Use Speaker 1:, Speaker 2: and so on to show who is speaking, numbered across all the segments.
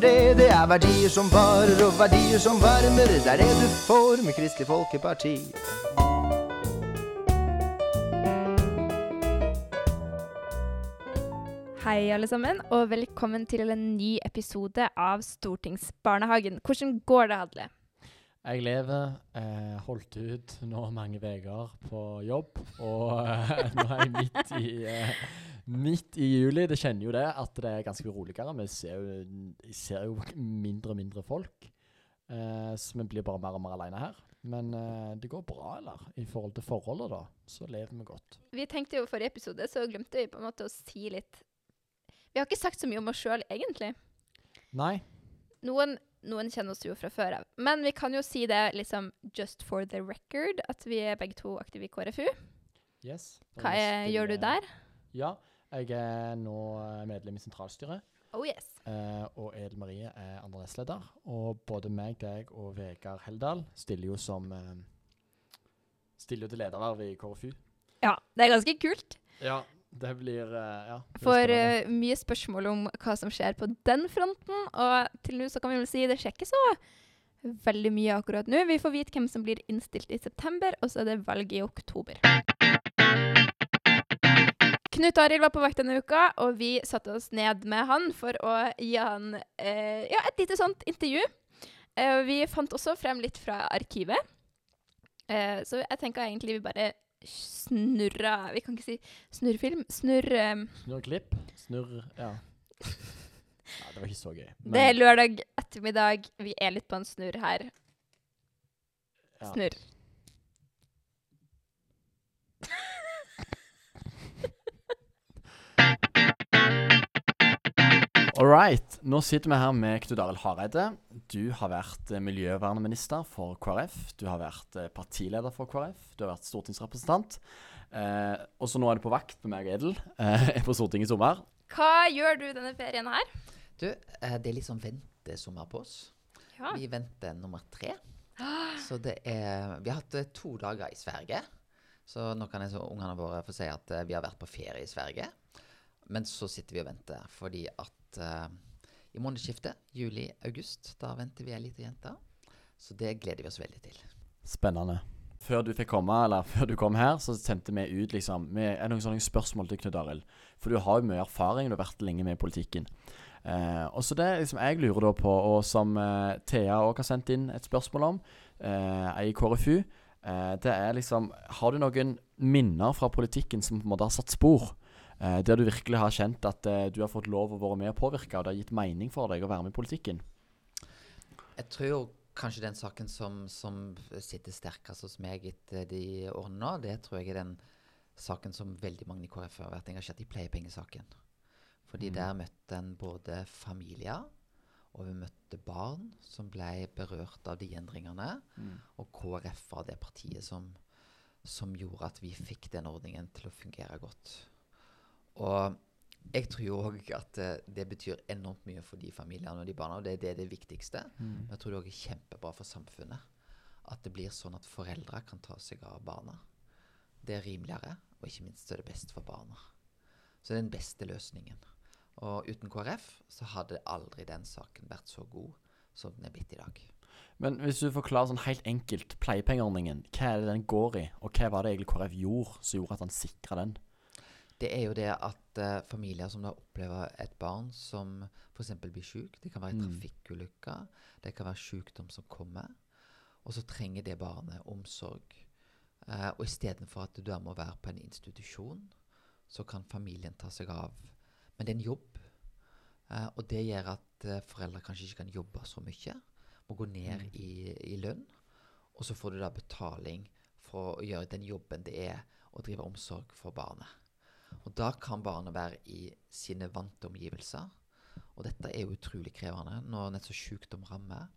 Speaker 1: Det, det er verdier som varer og verdier som varmer. Det er det du får med Kristelig Folkeparti.
Speaker 2: Hei, alle sammen, og velkommen til en ny episode av Stortingsbarnehagen. Hvordan går det, Hadle?
Speaker 3: Jeg lever, eh, holdt ut nå mange uker på jobb, og eh, nå er jeg midt i, eh, midt i juli. Det kjenner jo det at det er ganske uroligere. Vi ser jo, ser jo mindre og mindre folk, eh, så vi blir bare mer og mer alene her. Men eh, det går bra, eller? I forhold til forholdet, da, så lever vi godt.
Speaker 2: Vi tenkte jo forrige episode, så glemte vi på en måte å si litt Vi har ikke sagt så mye om oss sjøl, egentlig.
Speaker 3: Nei,
Speaker 2: Noen, noen kjenner oss jo fra før av. Men vi kan jo si det liksom just for the record, at vi er begge to aktive i KrFU.
Speaker 3: yes.
Speaker 2: Hva er, gjør du der?
Speaker 3: Ja, jeg er nå eh, medlem i sentralstyret.
Speaker 2: Oh yes.
Speaker 3: Eh, og Edel Marie er andre nestleder. Og både meg, deg og Vegard Heldal stiller jo som eh, Stiller jo til lederverv i KrFU.
Speaker 2: Ja, det er ganske kult.
Speaker 3: Ja, det blir eh, Ja. det blir
Speaker 2: For eh, mye spørsmål om hva som skjer på den fronten. Og til nå så kan vi vel si det skjer ikke så veldig mye akkurat nå. Vi får vite hvem som blir innstilt i september, og så er det valg i oktober. Knut Arild var på vakt denne uka, og vi satte oss ned med han for å gi han eh, ja, et lite sånt intervju. Eh, vi fant også frem litt fra arkivet. Eh, så jeg tenker egentlig vi bare snurra Vi kan ikke si snurrfilm. Snurr
Speaker 3: Um, Snurrklipp? Snurr Ja. ja. Det var ikke så gøy.
Speaker 2: Det er lørdag ettermiddag. Vi er litt på en snurr her.
Speaker 3: ja. All right. Nå sitter vi her med Knut Arild Hareide. Du har vært eh, miljøvernminister for KrF. Du har vært eh, partileder for KrF. Du har vært stortingsrepresentant. Eh, og så nå er du på vakt med meg og Edel eh, på Stortinget i sommer.
Speaker 2: Hva gjør du denne ferien her?
Speaker 4: Du, eh, det er liksom ventesommer på oss.
Speaker 2: Ja.
Speaker 4: Vi venter nummer tre. Så det er Vi har hatt eh, to dager i Sverige. Så nå kan jeg så ungene våre få si at vi har vært på ferie i Sverige. Men så sitter vi og venter fordi at uh, i månedsskiftet, juli-august, da venter vi ei lita jente. Så det gleder vi oss veldig til.
Speaker 3: Spennende. Før du fikk komme, eller før du kom her, så sendte vi ut liksom med noen sånne spørsmål til Knut Arild. For du har jo mye erfaring, du har vært lenge med i politikken. Eh, og så det liksom jeg lurer da på, og som eh, Thea òg har sendt inn et spørsmål om, eh, i KrFU, eh, det er liksom Har du noen minner fra politikken som på en måte har satt spor? Eh, der du virkelig har kjent at eh, du har fått lov å være med og påvirke, og det har gitt mening for deg å være med i politikken?
Speaker 4: Jeg tror kanskje den saken som, som sitter sterkest hos meg etter de årene nå, det tror jeg er den saken som veldig mange i KrF har vært engasjert i, pleiepengesaken. Fordi der møtte en både familier, og vi møtte barn som ble berørt av de endringene. Og KrF var det partiet som, som gjorde at vi fikk den ordningen til å fungere godt. Og jeg tror jo òg at det betyr enormt mye for de familiene og de barna, og det, det er det viktigste. Men jeg tror det òg er kjempebra for samfunnet at det blir sånn at foreldre kan ta seg av barna. Det er rimeligere, og ikke minst er det best for barna. Så det er den beste løsningen. Og uten KrF så hadde aldri den saken vært så god som den er blitt i dag.
Speaker 3: Men hvis du forklarer sånn helt enkelt pleiepengeordningen, hva er det den går i, og hva var det egentlig KrF gjorde som gjorde at han sikra den?
Speaker 4: Det er jo det at uh, familier som da opplever et barn som f.eks. blir syk, det kan være en
Speaker 3: Mm.
Speaker 4: trafikkulykke, det kan være sykdom som kommer, og så trenger det barnet omsorg. Uh, og istedenfor at du da må være på en institusjon, så kan familien ta seg av. Men det er en jobb, Uh, og det gjør at uh, foreldre kanskje ikke kan jobbe så mye, må gå ned i, i lønn, og så får du da betaling for å gjøre den jobben det er å drive omsorg for barnet. Og da kan barnet være i sine vante omgivelser. Og dette er jo utrolig krevende. Når nettopp sykdom rammer,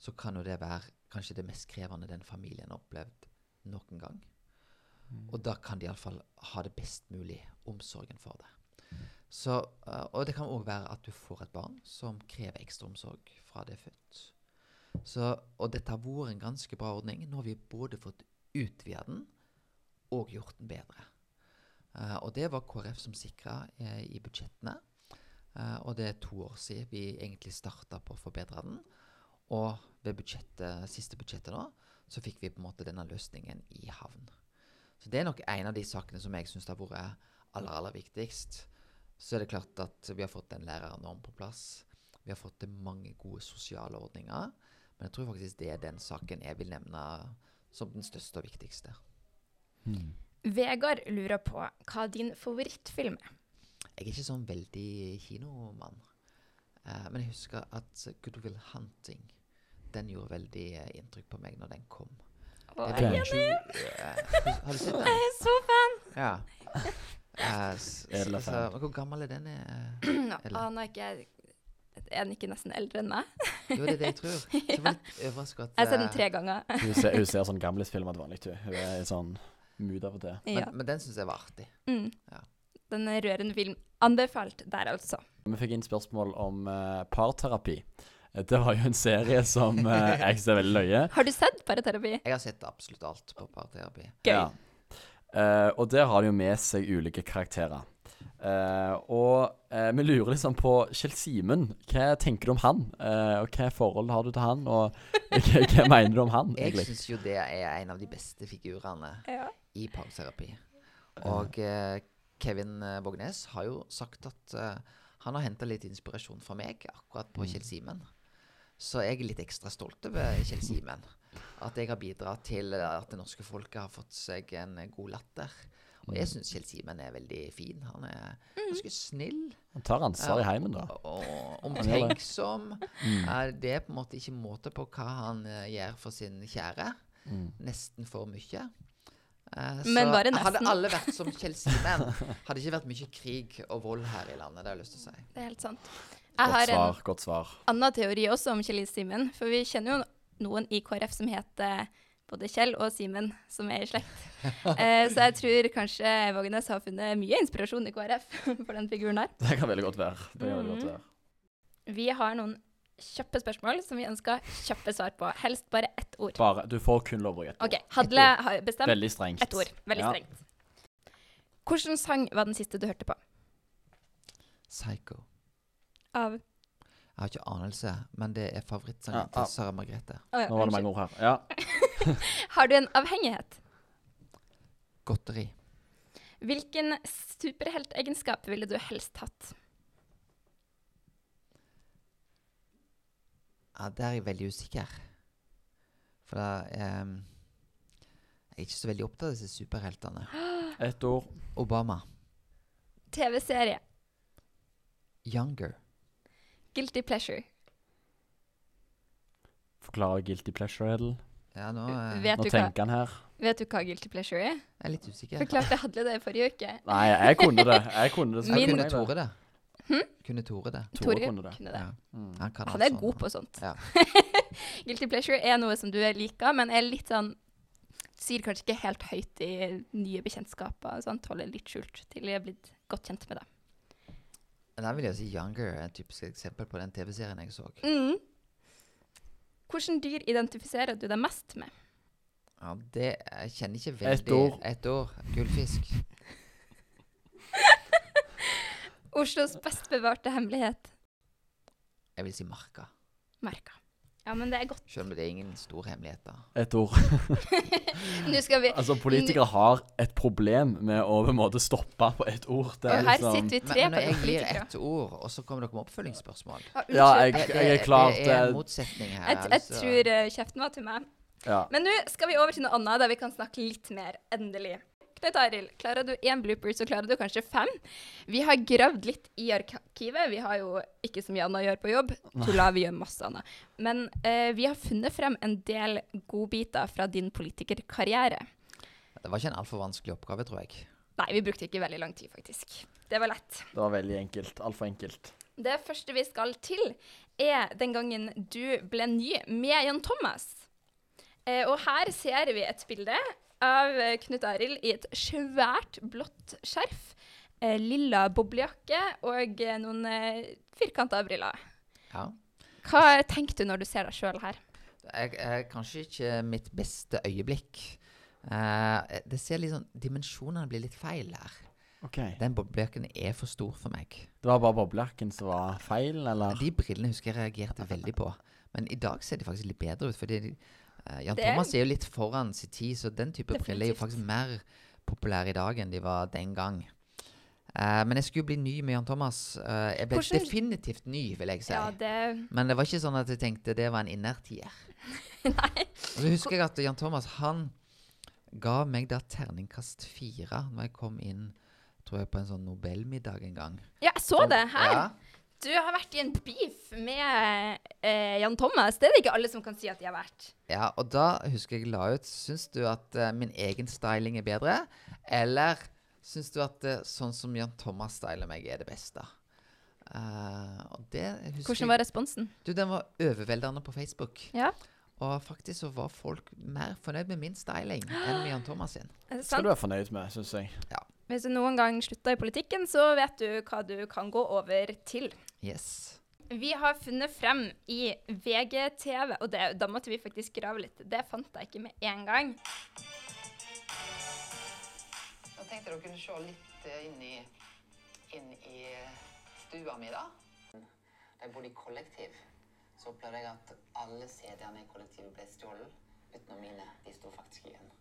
Speaker 4: så kan jo det være kanskje det mest krevende den familien har opplevd noen gang. Og da kan de iallfall ha det best mulig omsorgen for det. Så, eh, og det kan òg være at du får et barn som krever ekstra omsorg fra det er født. Så, og dette har vært en ganske bra ordning. Nå har vi både fått utvida den og gjort den bedre. Eh, og det var KrF som sikra eh, i budsjettene. Eh, og det er to år siden vi egentlig starta på å forbedre den. Og ved budsjettet, siste budsjettet nå, så fikk vi på en måte denne løsningen i havn. Så det er nok en av de sakene som jeg syns har vært aller, aller viktigst. Så er det klart at vi har fått en lærernorm på plass. Vi har fått til mange gode sosiale ordninger. Men jeg tror faktisk det er den saken jeg vil nevne som den største og viktigste.
Speaker 3: Hmm.
Speaker 2: Vegard lurer på hva din favorittfilm er.
Speaker 4: Jeg er ikke sånn veldig kinomann. Uh, men jeg husker at Good Will Hunting den gjorde veldig eh, inntrykk på meg når den kom.
Speaker 2: Å, jeg er enig.
Speaker 4: 20 eh, Har du sett den?
Speaker 2: Jeg er så fan!
Speaker 4: Ja.
Speaker 3: Uh,
Speaker 4: så- Hvor gammel er den?
Speaker 2: aner ikke Er den ikke nesten eldre enn meg?
Speaker 4: Jo, det er det jeg tror. Så jeg var litt overrasket at
Speaker 2: Jeg har sett den tre ganger.
Speaker 3: Hun ser, hun ser sånn gamlisfilmer til vanlig ut. Hun er sånn mood av og til.
Speaker 4: men,
Speaker 2: Ja.
Speaker 4: men den syns jeg var artig.
Speaker 2: Mm.
Speaker 4: Ja.
Speaker 2: Den er rørende film. Anbefalt der, altså.
Speaker 3: Vi fikk inn spørsmål om uh, parterapi. Eh, Det var jo en serie som uh, jeg synes er veldig løye.
Speaker 2: Har du sett parterapi?
Speaker 4: Jeg har sett absolutt alt på parterapi.
Speaker 2: Gøy.
Speaker 3: Ja. Uh, og der har de jo med seg ulike karakterer. Eh, og uh, vi lurer liksom på Kjell Simen. Hva tenker du om han? Uh, og hva forhold har du til han? Og hva, hva mener du om han,
Speaker 4: Jeg
Speaker 3: egentlig?
Speaker 4: syns jo det er en av de beste figurene
Speaker 2: Ja.
Speaker 4: i parterapi. Og Kevin Bognes Vågnes har jo sagt at han har henta litt inspirasjon fra meg akkurat på Kjell Simen. Så jeg er litt ekstra stolt over Kjell Simen. At jeg har bidratt til at det norske folket har fått seg en god latter. Og jeg syns Kjell Simen er veldig fin. Han er ganske snill
Speaker 3: Han tar ansvar i heimen, da.
Speaker 4: og omtenksom. Er Det er på en måte ikke måte på hva han eh, gjør for sin kjære.
Speaker 3: Mm.
Speaker 4: Nesten for mye. Uh,
Speaker 2: Men
Speaker 4: så
Speaker 2: bare
Speaker 4: Hadde alle vært som Kjell Simen, hadde det ikke vært mye krig og vold her i landet. Det har jeg lyst til å si.
Speaker 2: Det er helt sant. Jeg
Speaker 3: Godt
Speaker 2: har en
Speaker 3: svar. Godt svar.
Speaker 2: annen teori også om Kjell Simen. For vi kjenner jo noen i KrF som heter både Kjell og Simen, som er i slekt. Eh, så jeg tror kanskje Vågenes har funnet mye inspirasjon i KrF for den figuren der.
Speaker 3: Det kan veldig godt være. Det kan veldig godt
Speaker 2: Mhm.
Speaker 3: være.
Speaker 2: Vi har noen kjappe spørsmål som vi ønsker kjappe svar på. Helst bare ett ord.
Speaker 3: Bare, du får kun lov å gjette.
Speaker 2: OK. Hadle har bestemt
Speaker 3: Veldig strengt.
Speaker 2: ett ord. Veldig
Speaker 3: Ja.
Speaker 2: strengt. Hvilken sang var den siste du hørte på?
Speaker 4: Psycho.
Speaker 2: Av
Speaker 4: Jeg har ikke anelse, men det er favorittsangen
Speaker 3: Ja, ja.
Speaker 4: til Sara Margrethe.
Speaker 2: Oh, ja,
Speaker 3: Nå var det mange ord her. Ja.
Speaker 2: Har du en avhengighet?
Speaker 4: Godteri.
Speaker 2: Hvilken superheltegenskap ville du helst hatt?
Speaker 4: Ja, der er jeg veldig usikker. For da ehm, Jeg er ikke så veldig opptatt av disse superheltene.
Speaker 3: Ett ord.
Speaker 4: Obama.
Speaker 2: TV-serie.
Speaker 4: Younger.
Speaker 2: Guilty pleasure.
Speaker 3: Forklare guilty pleasure, Edel.
Speaker 4: Ja, nå eh,
Speaker 2: Vet
Speaker 3: Nå
Speaker 2: du, hva,
Speaker 3: tenker han her.
Speaker 2: vet du hva guilty pleasure er?
Speaker 4: jeg er litt usikker.
Speaker 2: Forklarte Hadle det i forrige uke.
Speaker 3: Nei, jeg kunne det. Jeg kunne det. så
Speaker 2: Min-
Speaker 4: kunne Tore det. Kunne Tore det.
Speaker 3: Tore kunne det.
Speaker 2: kunne det.
Speaker 4: Ja.
Speaker 3: Mm.
Speaker 4: Han kan
Speaker 2: Han er
Speaker 4: sånn,
Speaker 2: god på sånt.
Speaker 4: Ja.
Speaker 2: Guilty pleasure er noe som du liker, men er litt sånn Sier kanskje ikke helt høyt i nye bekjentskaper. og Sånt, holder litt skjult til jeg er blitt godt kjent med deg.
Speaker 4: Da vil jeg si Younger er et typisk eksempel på den TV-serien jeg så.
Speaker 2: Mm. Hvilket dyr identifiserer du deg mest med?
Speaker 4: Ja, det Jeg kjenner ikke
Speaker 3: Ett år.
Speaker 4: Et år. Gullfisk.
Speaker 2: Oslos best bevarte hemmelighet?
Speaker 4: Jeg vil si Marka.
Speaker 2: Merka. Ja, men det er godt.
Speaker 4: Selv om det er ingen stor hemmelighet, da.
Speaker 3: Et ord.
Speaker 2: Nå skal vi
Speaker 3: Altså, politikere har et problem med å på en måte stoppe på ett ord. Det
Speaker 2: Og
Speaker 3: er
Speaker 2: her
Speaker 3: liksom
Speaker 2: sitter vi
Speaker 4: Men,
Speaker 2: tre
Speaker 4: men når jeg gir
Speaker 2: politikere.
Speaker 4: ett ord, og så kommer dere med oppfølgingsspørsmål
Speaker 2: Ja,
Speaker 3: Ja, jeg, jeg er klar
Speaker 4: Det er en motsetning her.
Speaker 2: Jeg, jeg
Speaker 4: altså.
Speaker 2: tror eh, kjeften var til meg.
Speaker 3: ja.
Speaker 2: Men nå skal vi over til noe annet der vi kan snakke litt mer. Endelig. Knut Arild, klarer du én blooper, så klarer du kanskje fem. Vi har gravd litt i arkivet. Vi har jo ikke så mye annet å gjøre på jobb. Tulla, vi gjør masse annet. Men eh, vi har funnet frem en del godbiter fra din politikerkarriere.
Speaker 4: Det var ikke en altfor vanskelig oppgave, tror jeg.
Speaker 2: Nei, vi brukte ikke veldig lang tid, faktisk. Det var lett.
Speaker 3: Det var veldig enkelt. Altfor enkelt.
Speaker 2: Det første vi skal til, er den gangen du ble ny med Jan Thomas. Eh, og her ser vi et bilde av eh, Knut Arild i et svært blått skjerf, eh, lilla boblejakke og eh, noen eh, firkanta briller.
Speaker 4: Ja.
Speaker 2: Hva tenker du når du ser deg sjøl her?
Speaker 4: Jeg er kanskje ikke mitt beste øyeblikk. Eh, det ser litt sånn Dimensjonene blir litt feil her.
Speaker 3: OK.
Speaker 4: Den boblejakken er for stor for meg.
Speaker 3: Det var bare boblejakken som var feil, eller?
Speaker 4: De brillene husker jeg reagerte veldig på. Men i dag ser de faktisk litt bedre ut. Fordi eh, Jan
Speaker 2: Det
Speaker 4: Thomas er jo litt foran sin tid, så den type briller er jo faktisk mer populær i dag enn de var den gang. Uh, men jeg skulle bli ny med Jan Thomas. Uh, jeg ble
Speaker 2: Hvordan-
Speaker 4: definitivt ny, vil jeg si.
Speaker 2: Ja, det
Speaker 4: Men det var ikke sånn at jeg tenkte det var en innertier. Og så husker jeg at Jan Thomas han ga meg da terningkast fire når jeg kom inn tror jeg på en sånn Nobelmiddag en gang.
Speaker 2: Ja, jeg så det her.
Speaker 4: Ja,
Speaker 2: Du har vært i en beef med eh, Jan Thomas. Det er det ikke alle som kan si at de har vært.
Speaker 4: ja, og da husker jeg la ut Syns du at eh, min egen styling er bedre, eller syns du at eh, sånn som Jan Thomas styler meg, er det beste? Uh, og det husker
Speaker 2: Hvordan var responsen?
Speaker 4: Du, den var overveldende på Facebook.
Speaker 2: Ja,
Speaker 4: Og faktisk så var folk mer fornøyd med min styling enn med Jan Thomas sin.
Speaker 2: er det
Speaker 3: Skal du være fornøyd med, syns jeg. Ja.
Speaker 2: Hvis du noen gang slutter i politikken, så vet du hva du kan gå over til.
Speaker 4: Yes.
Speaker 2: Vi har funnet frem i VGTV, og det, da måtte vi faktisk grave litt. Det fant jeg ikke med en gang.
Speaker 4: Jeg tenkte dere kunne se litt eh, inn i, inn i stua mi, da. Jeg bodde i kollektiv, så opplevde jeg at alle CD-ene i kollektivet ble stjålet, utenom mine. De sto faktisk igjen.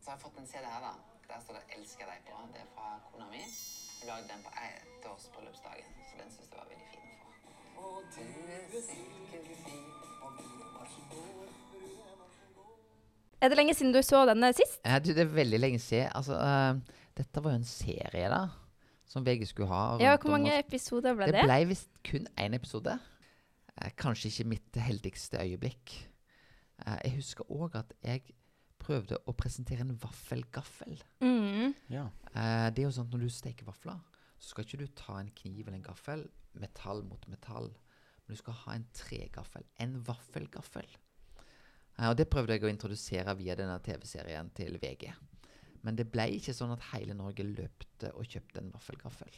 Speaker 4: Så har jeg fått en CD her, da. Der står det 'Elsker deg' på. Det er fra kona mi. Hun lagde den på ettårsbryllupsdagen, så den syns jeg var veldig fin å få. Og du er silkefin.
Speaker 2: Er det lenge siden du så denne sist?
Speaker 4: Ja, du, det er veldig lenge siden. Altså, uh, dette var jo en serie, da. Som VG skulle ha.
Speaker 2: Ja, Hvor mange episoder ble
Speaker 4: Det
Speaker 2: det?
Speaker 4: ble visst kun én episode. Uh, kanskje ikke mitt heldigste øyeblikk. Uh, jeg husker òg at jeg prøvde å presentere en vaffelgaffel.
Speaker 2: Mm.
Speaker 3: Ja.
Speaker 4: Eh, det er jo sånn at når du steker vafler, så skal ikke du ta en kniv eller en gaffel, metall mot metall. Men du skal ha en tregaffel. En vaffelgaffel. Eh, og det prøvde jeg å introdusere via denne TV-serien til VG. Men det ble ikke sånn at hele Norge løpte og kjøpte en vaffelgaffel.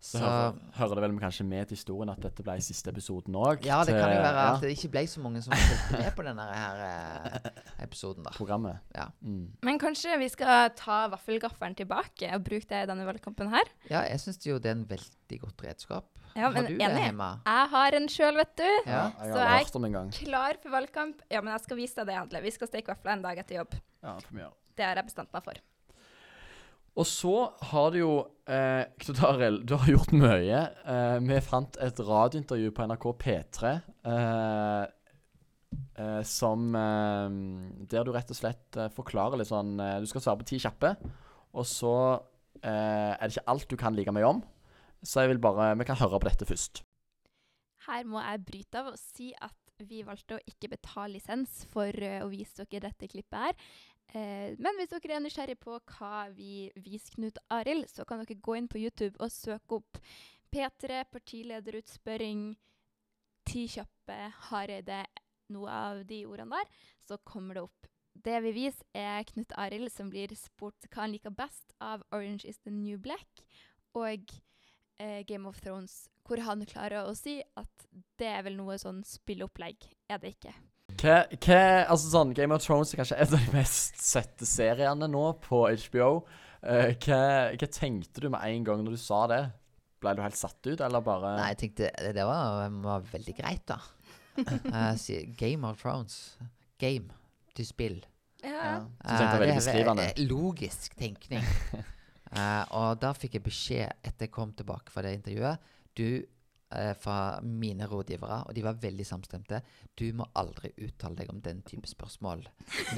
Speaker 3: Så, hører, hører det vel kanskje med til historien at dette ble siste episoden òg?
Speaker 4: Ja, det kan jo være
Speaker 3: ja,
Speaker 4: at det ikke ble så mange som fulgte med på denne her eh, episoden, da.
Speaker 3: programmet.
Speaker 4: Ja.
Speaker 3: Mm.
Speaker 2: Men kanskje vi skal ta vaffelgaffelen tilbake og bruke det i denne valgkampen her?
Speaker 4: Ja, jeg syns jo det er en veldig godt redskap.
Speaker 2: Ja, men
Speaker 4: har du det
Speaker 2: enig.
Speaker 4: hjemme?
Speaker 2: Jeg har en sjøl, vet du.
Speaker 4: Ja.
Speaker 3: Jeg
Speaker 2: Så jeg-
Speaker 3: gang.
Speaker 2: Klar for valgkamp. Ja, men jeg skal vise deg det, Handle. Vi skal steke vafler en dag etter jobb.
Speaker 3: Ja, det.
Speaker 2: Det har jeg bestemt meg for.
Speaker 3: Og så har du jo eh, Knut Arild, du har gjort mye. Eh, vi fant et radiointervju på NRK P3 eh, eh, som eh, Der du rett og slett eh, forklarer litt sånn Du skal svare på ti kjappe, og så er det ikke alt du kan like mye om. Så jeg vil bare Vi kan høre på dette først.
Speaker 2: Her må jeg bryte av og si at vi valgte å ikke betale lisens for å vise dere dette klippet her. Eh, men hvis dere er nysgjerrig på hva vi viser Knut Arild, så kan dere gå inn på YouTube og søke opp P3 partilederutspørring, Ti kjappe, Hareide, noe av de ordene der, så kommer det opp. Det vi viser, er Knut Arild som blir spurt hva han liker best av Orange is the New Black og eh, Game of Thrones, hvor han klarer å si at det er vel noe sånn spilleopplegg. Er det ikke?
Speaker 3: Hva, hva, altså sånn, Game of Thrones er kanskje en av de mest sette seriene nå på HBO. Eh, hva, hva tenkte du med en gang når du sa det? Ble du helt satt ut, eller bare
Speaker 4: Nei, jeg tenkte det, det var, var veldig greit, da. Uh, Game of Thrones. Game til spill.
Speaker 3: ja. Du tenkte det
Speaker 4: er
Speaker 3: beskrivende.
Speaker 4: Logisk tenkning. Eh, og da fikk jeg beskjed etter jeg kom tilbake fra det intervjuet Du, eh, fra mine rådgivere, og de var veldig samstemte Du må aldri uttale deg om den type spørsmål.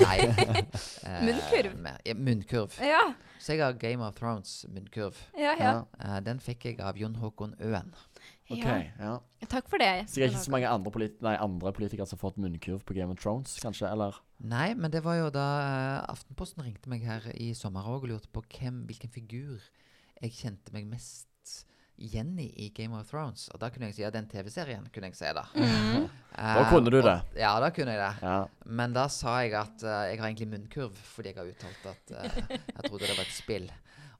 Speaker 4: Nei. eh,
Speaker 2: Munnkurv.
Speaker 4: med- ja, munnkurv.
Speaker 2: Ja,
Speaker 4: Så jeg har Game of Thrones munnkurv.
Speaker 2: ja, ja.
Speaker 4: Eh, den fikk jeg av Jon Håkon Øen.
Speaker 3: OK.
Speaker 2: ja.
Speaker 3: ja.
Speaker 2: Takk for det.
Speaker 3: Sikkert ikke så mange andre, politi nei, andre politikere som har fått munnkurv på Game of Thrones, kanskje? Eller?
Speaker 4: Nei, men det var jo da eh, Aftenposten ringte meg her i sommer òg og lurte på hvem, hvilken figur jeg kjente meg mest igjen i Game of Thrones. Og da kunne jeg si ja, den TV-serien, kunne jeg si da.
Speaker 2: Mm.
Speaker 3: Da kunne du
Speaker 4: og-
Speaker 3: det.
Speaker 4: Ja, da kunne jeg det.
Speaker 3: Ja.
Speaker 4: Men da sa jeg at uh, jeg har egentlig munnkurv, fordi jeg har uttalt at uh, jeg trodde det var et spill.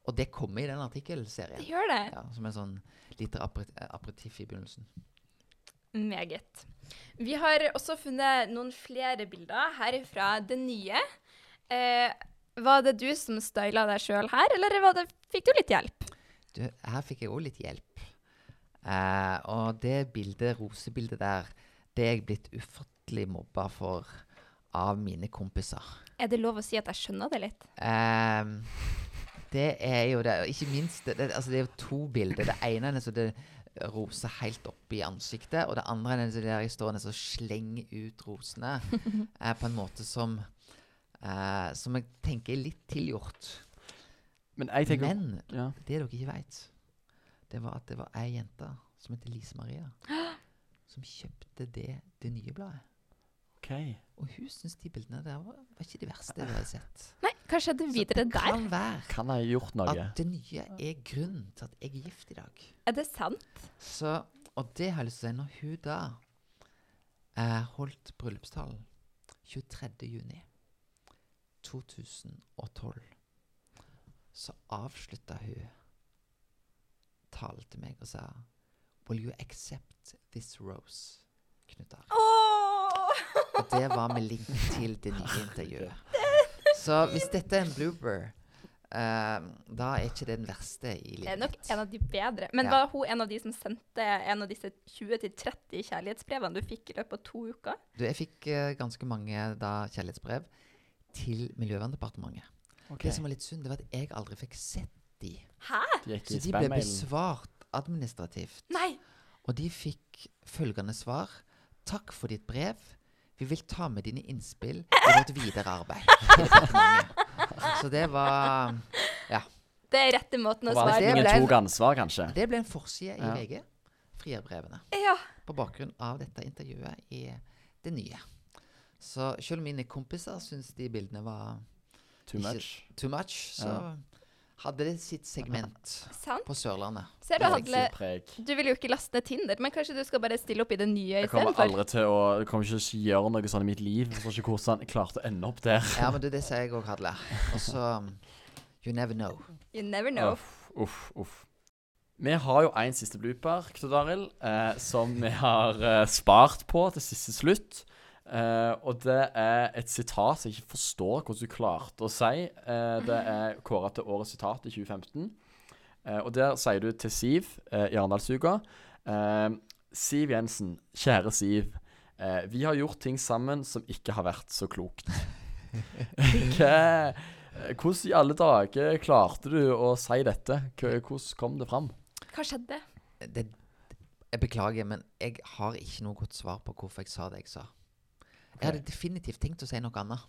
Speaker 4: Og det kommer i den
Speaker 2: Det gjør det.
Speaker 4: Ja, som en sånn lite aperi- aperitiff i begynnelsen.
Speaker 2: Meget. Vi har også funnet noen flere bilder her fra det nye. Eh, Var det du som styla deg sjøl her, eller var det, fikk du litt hjelp?
Speaker 4: Du, her fikk jeg òg litt hjelp. Eh, og det bildet, rosebildet der, det er jeg blitt ufattelig mobba for av mine kompiser.
Speaker 2: Er det lov å si at jeg skjønner det litt?
Speaker 4: Eh, det er jo det. og Ikke minst det, det, altså det er jo to bilder. Det ene er så det roser helt opp i ansiktet, og det andre er så der jeg står og slenger ut rosene eh, på en måte som eh, Som jeg tenker er litt tilgjort.
Speaker 3: Men jeg tenker
Speaker 4: Men
Speaker 3: ja.
Speaker 4: det dere ikke veit, det var at det var ei jente som heter Lise Maria, som kjøpte det, det nye bladet.
Speaker 3: Okay.
Speaker 4: Og hun syns de bildene der var, var ikke de verste jeg hadde sett.
Speaker 2: Nei, hva skjedde videre
Speaker 4: det
Speaker 2: der?
Speaker 4: kan være
Speaker 3: Kan jeg gjort noe?
Speaker 4: at det nye er grunnen til at jeg er gift i dag.
Speaker 2: Er det sant?
Speaker 4: Så, og det har jeg lyst til å si. Når hun da eh, holdt bryllupstalen 23. juni 2012, så avslutta hun talen til meg og sa Will you accept this rose, Knut
Speaker 2: Oh!
Speaker 4: Og det var med link til det nye intervjuet. Så hvis dette er en blooper, eh, da er ikke det den verste i livet.
Speaker 2: Det er nok en av de bedre. Men
Speaker 4: Ja.
Speaker 2: var hun en av de som sendte en av disse 20-30 kjærlighetsbrevene du fikk i løpet av to uker?
Speaker 4: Du, jeg fikk uh, ganske mange da kjærlighetsbrev til Miljøverndepartementet.
Speaker 3: Ok.
Speaker 4: Det som var litt synd, det var at jeg aldri fikk sett de.
Speaker 2: Hæ?
Speaker 3: De
Speaker 4: Så de ble besvart administrativt.
Speaker 2: Nei!
Speaker 4: Og de fikk følgende svar. Takk for ditt brev. Vi vil ta med dine innspill i vårt videre arbeid. Så det var
Speaker 2: Det er rette måten å
Speaker 3: det
Speaker 2: svare
Speaker 4: det
Speaker 3: ingen
Speaker 4: ble-
Speaker 3: tok ansvar, kanskje?
Speaker 4: Det ble en forside i
Speaker 3: Ja.
Speaker 4: VG. Frierbrevene.
Speaker 2: Ja.
Speaker 4: På bakgrunn av dette intervjuet i det nye. Så selv mine kompiser syns de bildene var
Speaker 3: Too
Speaker 4: Ikke-
Speaker 3: much.
Speaker 4: too much, så
Speaker 3: Ja.
Speaker 4: hadde det sitt segment
Speaker 2: Sant.
Speaker 4: på Sørlandet.
Speaker 2: Ser du, Hadle, du vil jo ikke laste ned Tinder, men kanskje du skal bare stille opp i det nye
Speaker 3: Jeg kommer
Speaker 2: istedenfor?
Speaker 3: aldri til å Jeg kommer ikke til å gjøre noe sånn i mitt liv. Jeg tror ikke hvordan jeg klarte å ende opp der.
Speaker 4: Ja, men du, det sier jeg òg, Hadle. Og så um, You never know.
Speaker 2: You never know.
Speaker 3: Uff, uff, uff. Vi har jo en siste blooper, Knut Arild, eh, som vi har eh, spart på til siste slutt. Eh, og det er et sitat som jeg ikke forstår hvordan du klarte å si. Uh, det er kåra til årets sitat i 2015. Uh, og der sier du til Siv eh, i Arendalsuka eh, Siv Jensen, kjære Siv. Eh, vi har gjort ting sammen som ikke har vært så klokt. Hva, eh, hvordan i alle dager klarte du å si dette? Hvordan kom det fram?
Speaker 2: Hva skjedde?
Speaker 4: Det, jeg beklager, men jeg har ikke noe godt svar på hvorfor jeg sa det jeg sa. Jeg hadde definitivt tenkt å si noe annet.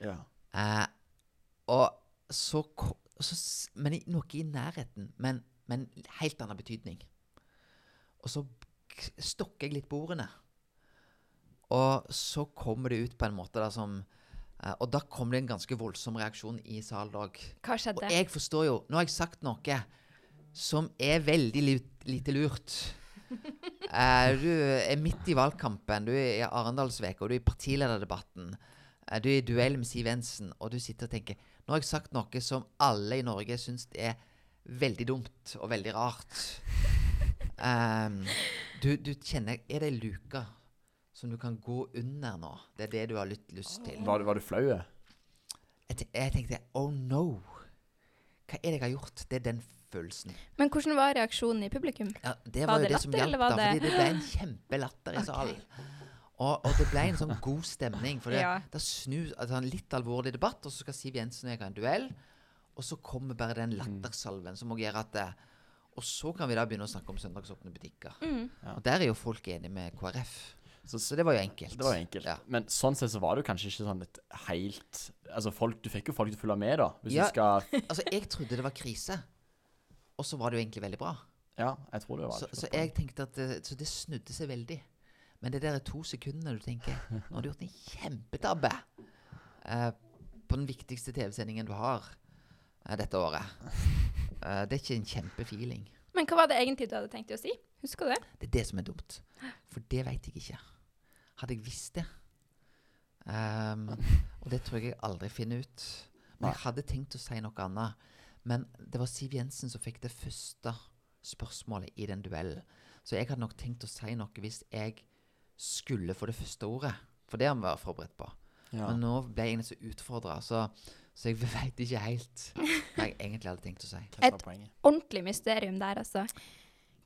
Speaker 3: Ja.
Speaker 4: Eh, og så, så Men i- noe i nærheten, men, men helt annen betydning. Og så stokker jeg litt på ordene. Og så kommer det ut på en måte da som Uh, Og da kom det en ganske voldsom reaksjon i salen òg.
Speaker 2: Hva
Speaker 4: Og jeg forstår jo Nå har jeg sagt noe som er veldig lite lurt. Eh, du er midt i valgkampen, du er i Arendalsveka, og du er i partilederdebatten. Eh, du er i duell med Siv Jensen, og du sitter og tenker Nå har jeg sagt noe som alle i Norge syns er veldig dumt og veldig rart. Um, du, du kjenner Er det ei luke som du kan gå under nå? Det er det du har lyst til?
Speaker 3: Var, var du flau?
Speaker 4: Jeg, jeg tenkte Oh no! Hva er det jeg har gjort? Det er den følelsen.
Speaker 2: Men hvordan var reaksjonen i publikum?
Speaker 4: Ja, det
Speaker 2: Var
Speaker 4: var, jo
Speaker 2: det
Speaker 4: det som
Speaker 2: latter, eller var det-
Speaker 4: Fordi det ble en kjempelatter i salen. Og, og det ble en sånn god stemning. For det,
Speaker 2: Ja.
Speaker 4: det snus, altså en litt alvorlig debatt, og så skal Siv Jensen og jeg ha en duell. Og så kommer bare den lattersalven som også gjør at det, Og så kan vi da begynne å snakke om søndagsåpne butikker.
Speaker 2: Mm.
Speaker 3: Ja.
Speaker 4: Og der er jo folk enige med KrF.
Speaker 3: Så,
Speaker 4: Så det var jo enkelt.
Speaker 3: det var enkelt.
Speaker 4: Ja.
Speaker 3: Men sånn sett så var det jo kanskje ikke sånn et helt Altså, folk, du fikk jo folk til å følge med, da. Hvis
Speaker 4: Ja.
Speaker 3: du skal
Speaker 4: Altså, jeg trodde det var krise. Og så var det jo egentlig veldig bra.
Speaker 3: Ja, jeg tror det var
Speaker 4: Så, så jeg tenkte at det, Så det snudde seg veldig. Men det der er to sekundene du tenker Nå har du gjort en kjempetabbe eh, på den viktigste TV-sendingen du har eh, dette året. Eh, det er ikke en kjempefeeling.
Speaker 2: Men hva var det egentlig du hadde tenkt å si? Husker du det?
Speaker 4: Det er det som er dumt. For det veit jeg ikke. Hadde jeg visst det um, Og det tror jeg jeg aldri finner ut. Men jeg hadde tenkt å si noe annet. Men det var Siv Jensen som fikk det første spørsmålet i den duellen. Så jeg hadde nok tenkt å si noe hvis jeg skulle få det første ordet. For det har vi vært forberedt på.
Speaker 3: Ja.
Speaker 4: Men nå ble jeg egentlig så utfordra. Så, Så jeg veit ikke helt hva jeg egentlig hadde tenkt å si.
Speaker 2: Et- Ordentlig mysterium der, altså.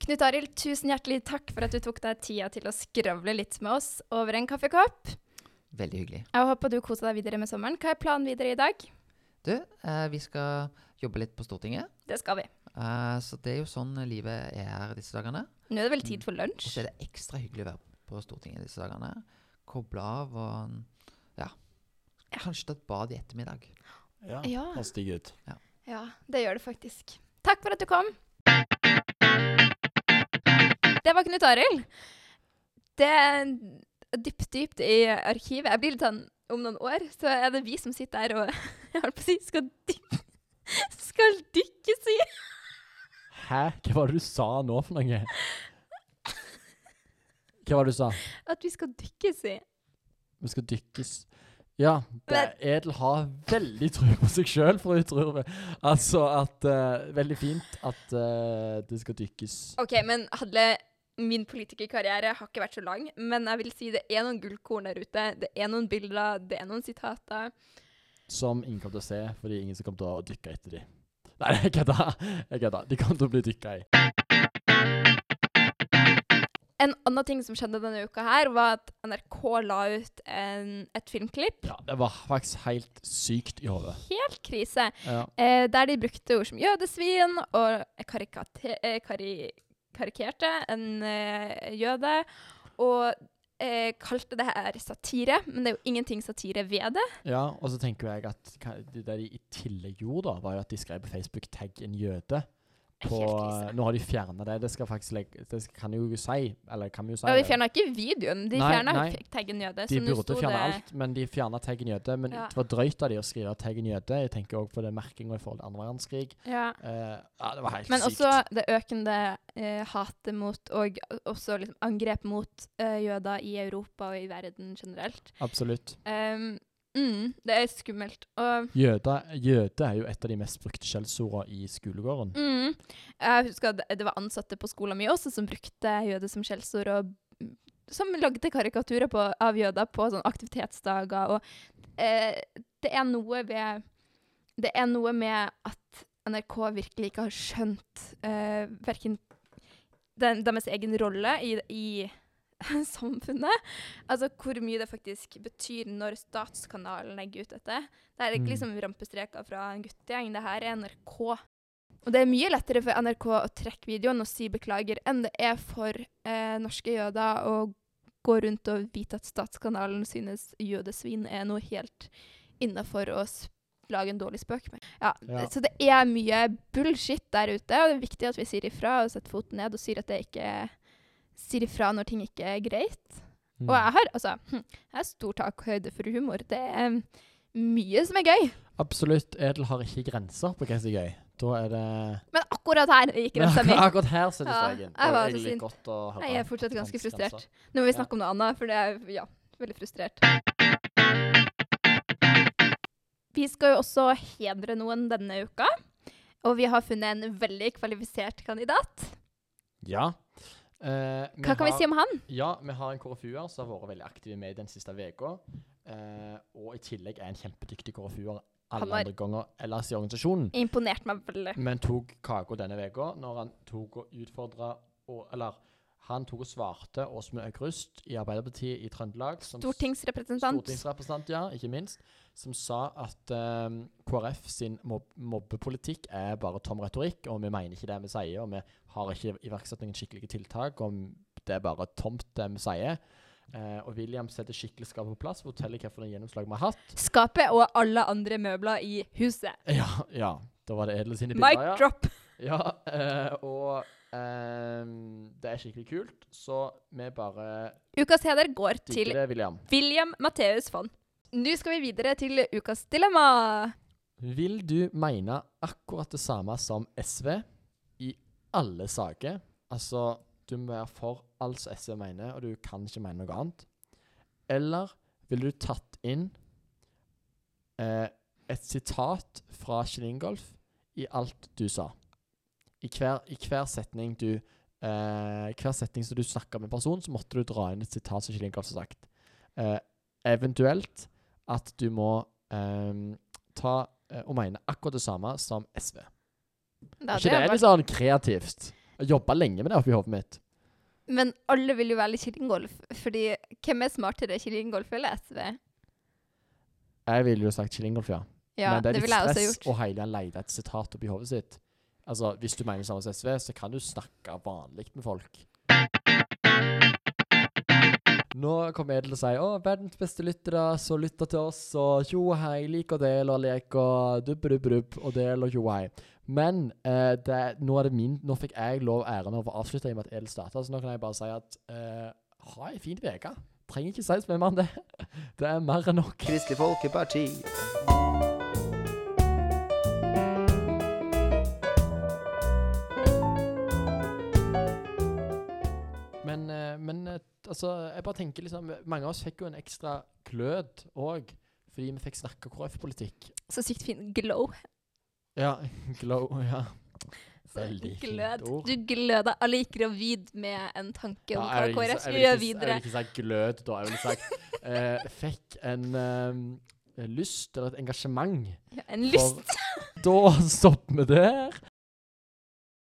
Speaker 2: Knut Arild, tusen hjertelig takk for at du tok deg tida til å skravle litt med oss over en kaffekopp.
Speaker 4: Veldig hyggelig.
Speaker 2: Jeg håper du koser deg videre med sommeren. Hva er planen videre i dag?
Speaker 4: Du, eh, vi skal jobbe litt på Stortinget.
Speaker 2: Det skal vi.
Speaker 4: Eh, så det er jo sånn livet er her disse dagene.
Speaker 2: Nå er det vel tid for
Speaker 4: Og
Speaker 2: lunsj?
Speaker 4: så er det ekstra hyggelig å være på Stortinget disse dagene. Koble av og ja. Kanskje ta et bad i ettermiddag.
Speaker 3: Ja,
Speaker 2: Ja.
Speaker 3: høres digg ut.
Speaker 2: Ja, det gjør det faktisk. Takk for at du kom. Det var Knut Arild. Det er dypt, dypt i arkivet. Jeg blir litt sånn Om noen år så er det vi som sitter her og jeg holdt på å si skal, dykke skal dykkes i.
Speaker 3: Hæ? Hva var det du sa nå for noe? Hva var det du sa?
Speaker 2: At vi skal dykkes i.
Speaker 3: Vi skal dykkes Ja, det Edel har veldig tro på seg sjøl, for jeg tror Altså at uh, Veldig fint at uh, det skal dykkes.
Speaker 2: OK, men hadde Min politikerkarriere har ikke vært så lang, men jeg vil si det er noen gullkorn der ute. Det er noen bilder, det er noen sitater.
Speaker 3: Som ingen kommer til å se, fordi ingen kommer til å dykke etter dem. Nei, jeg kødder. Jeg kødder. De kommer til å bli dykka i.
Speaker 2: En annen ting som skjedde denne uka, her, var at NRK la ut en, et filmklipp.
Speaker 3: Ja, det var faktisk helt sykt i hodet.
Speaker 2: Helt krise.
Speaker 3: Ja.
Speaker 2: Eh, der de brukte ord som jødesvin og karikate, eh, kari, karikerte en eh, jøde. Og eh, kalte det her satire, men det er jo ingenting satire ved det.
Speaker 3: ja, og så tenker jeg at det de i tillegg gjorde, da, var jo at de skrev på Facebook 'tagg en jøde'. På, nå har de fjerna det. Det skal faktisk det kan jo si. Eller kan vi jo si.
Speaker 2: Ja, de fjerna ikke videoen, de fjerna
Speaker 3: nei.
Speaker 2: taggen jøde.
Speaker 3: De burde fjerne alt, men de fjerna taggen jøde. Men
Speaker 2: Ja.
Speaker 3: det var drøyt av de å skrive taggen jøde. Jeg tenker òg på det merkinga i forhold til andre verdenskrig.
Speaker 2: Ja.
Speaker 3: Uh, ja, det var helt
Speaker 2: Men
Speaker 3: sykt.
Speaker 2: også det økende uh, hatet mot, og også liksom angrep mot uh, jøder i Europa og i verden generelt.
Speaker 3: Absolutt.
Speaker 2: Um, mm, det er skummelt. Og
Speaker 3: Jøde, jøde er jo et av de mest brukte skjellsordene i skolegården.
Speaker 2: mm, jeg husker at det- var ansatte på skolen min også som brukte jøde som skjellsord, og mm, som lagde karikaturer på, av jøder på sånn aktivitetsdager. Og eh, det er noe ved Det er noe med at NRK virkelig ikke har skjønt eh, verken den, deres egen rolle i, i samfunnet. Altså hvor mye det faktisk betyr når statskanalen legger ut dette. Det er ikke
Speaker 3: Mm.
Speaker 2: liksom rampestreker fra en guttegjeng. Det her er NRK. Og det er mye lettere for NRK å trekke videoen og si beklager enn det er for eh, norske jøder å gå rundt og vite at statskanalen synes jødesvin er noe helt innafor å lage en dårlig spøk med. Ja,
Speaker 3: Ja.
Speaker 2: Så det er mye bullshit der ute, og det er viktig at vi sier ifra og setter foten ned og sier at det ikke sier ifra når ting ikke er greit.
Speaker 3: Mm.
Speaker 2: Og jeg har altså hm, jeg har stor takhøyde for humor. Det er mye som er gøy.
Speaker 3: Absolutt. Edel har ikke grenser på hva som er gøy. Da er det
Speaker 2: Men akkurat her gikk grensa mi.
Speaker 3: Akkurat her setter
Speaker 2: Ja,
Speaker 3: streken. Og
Speaker 2: så sint.
Speaker 3: godt å høre
Speaker 2: Jeg er fortsatt ganske frustrert.
Speaker 3: grenser.
Speaker 2: Nå må vi
Speaker 3: Ja.
Speaker 2: snakke om noe annet, for det er ja, veldig frustrert. Vi skal jo også hedre noen denne uka. Og vi har funnet en veldig kvalifisert kandidat.
Speaker 3: Ja. Eh,
Speaker 2: Hva kan vi si om han?
Speaker 3: Ja, vi har en KrFU-er som har vært veldig aktiv med den siste uka. Eh, og i tillegg er en kjempedyktig KrFU-er alle andre ganger ellers i organisasjonen.
Speaker 2: Imponert meg veldig.
Speaker 3: Men tok kaka denne uka når han tok og utfordra Eller han tok og svarte Åsmund Aukrust i Arbeiderpartiet i Trøndelag. som
Speaker 2: Stortingsrepresentant.
Speaker 3: Stortingsrepresentant, ja, ikke minst. Som sa at eh, KrF sin mob mobbepolitikk er bare tom retorikk, og vi mener ikke det vi sier. Og vi har ikke iverksatt noen skikkelige tiltak, og det er bare tomt det vi sier. Eh, og William setter skikkelig skapet på plass, forteller hvilket gjennomslag vi har hatt.
Speaker 2: Skapet og alle andre møbler i huset.
Speaker 3: Ja, ja. Da var det Edel sine
Speaker 2: Mic
Speaker 3: ja.
Speaker 2: drop.
Speaker 3: Ja, eh, og ehm, det er skikkelig kult, så vi bare
Speaker 2: Ukas heder går til
Speaker 3: det, William.
Speaker 2: William Matheus Fond. Nå skal vi videre til ukas dilemma.
Speaker 3: Vil du mene akkurat det samme som SV i alle saker? Altså, du må være for alt som SV mener, og du kan ikke mene noe annet. Eller ville du tatt inn eh, et sitat fra Kjell Ingolf i alt du sa? I hver, i hver setning du eh, hver setning som du snakker med en person, så måtte du dra inn et sitat som Kjell Ingolf har sagt. Eh, eventuelt at du må ehm, ta eh, og mene akkurat det samme som SV.
Speaker 2: Da
Speaker 3: ikke det
Speaker 2: er
Speaker 3: litt sånn kreativt? Jeg jobba lenge med det oppi hodet mitt.
Speaker 2: Men alle vil jo velge kyllinggolf, fordi hvem er smartere, kyllinggolf eller SV?
Speaker 3: Jeg ville jo sagt kyllinggolf, ja.
Speaker 2: Ja,
Speaker 3: Men det er litt stress å hele tiden lete et sitat oppi hodet sitt. Altså, Hvis du mener samme som SV, så kan du snakke vanlig med folk. Nå kommer jeg til å si 'Å, verdens beste lyttere, så lytter til oss', og tjo hei, lik og del og lek og dubb-dubb-dubb og del og tjo hei. Men eh, det, nå min Nå fikk jeg lov æren av å avslutte i og med at Edel starta, så nå kan jeg bare si at eh, ha ei fin uke. Trenger ikke si så mye mer enn det. Det er mer enn nok.
Speaker 1: Kristelig Folkeparti.
Speaker 3: Altså, jeg bare tenker liksom Mange av oss fikk jo en ekstra glød òg, fordi vi fikk snakke KrF-politikk.
Speaker 2: Så sykt fin glow.
Speaker 3: Ja, glow, ja. Veldig
Speaker 2: Glød.
Speaker 3: fint ord.
Speaker 2: Du gløda. Alle gikk gravid med en tanke om hva
Speaker 3: vil
Speaker 2: KrF
Speaker 3: si-
Speaker 2: skulle gjøre videre.
Speaker 3: Jeg vil ikke si glød, da. Jeg ville sagt eh, Fikk en um, lyst eller et engasjement.
Speaker 2: Ja, en lyst.
Speaker 3: For da stopper vi der.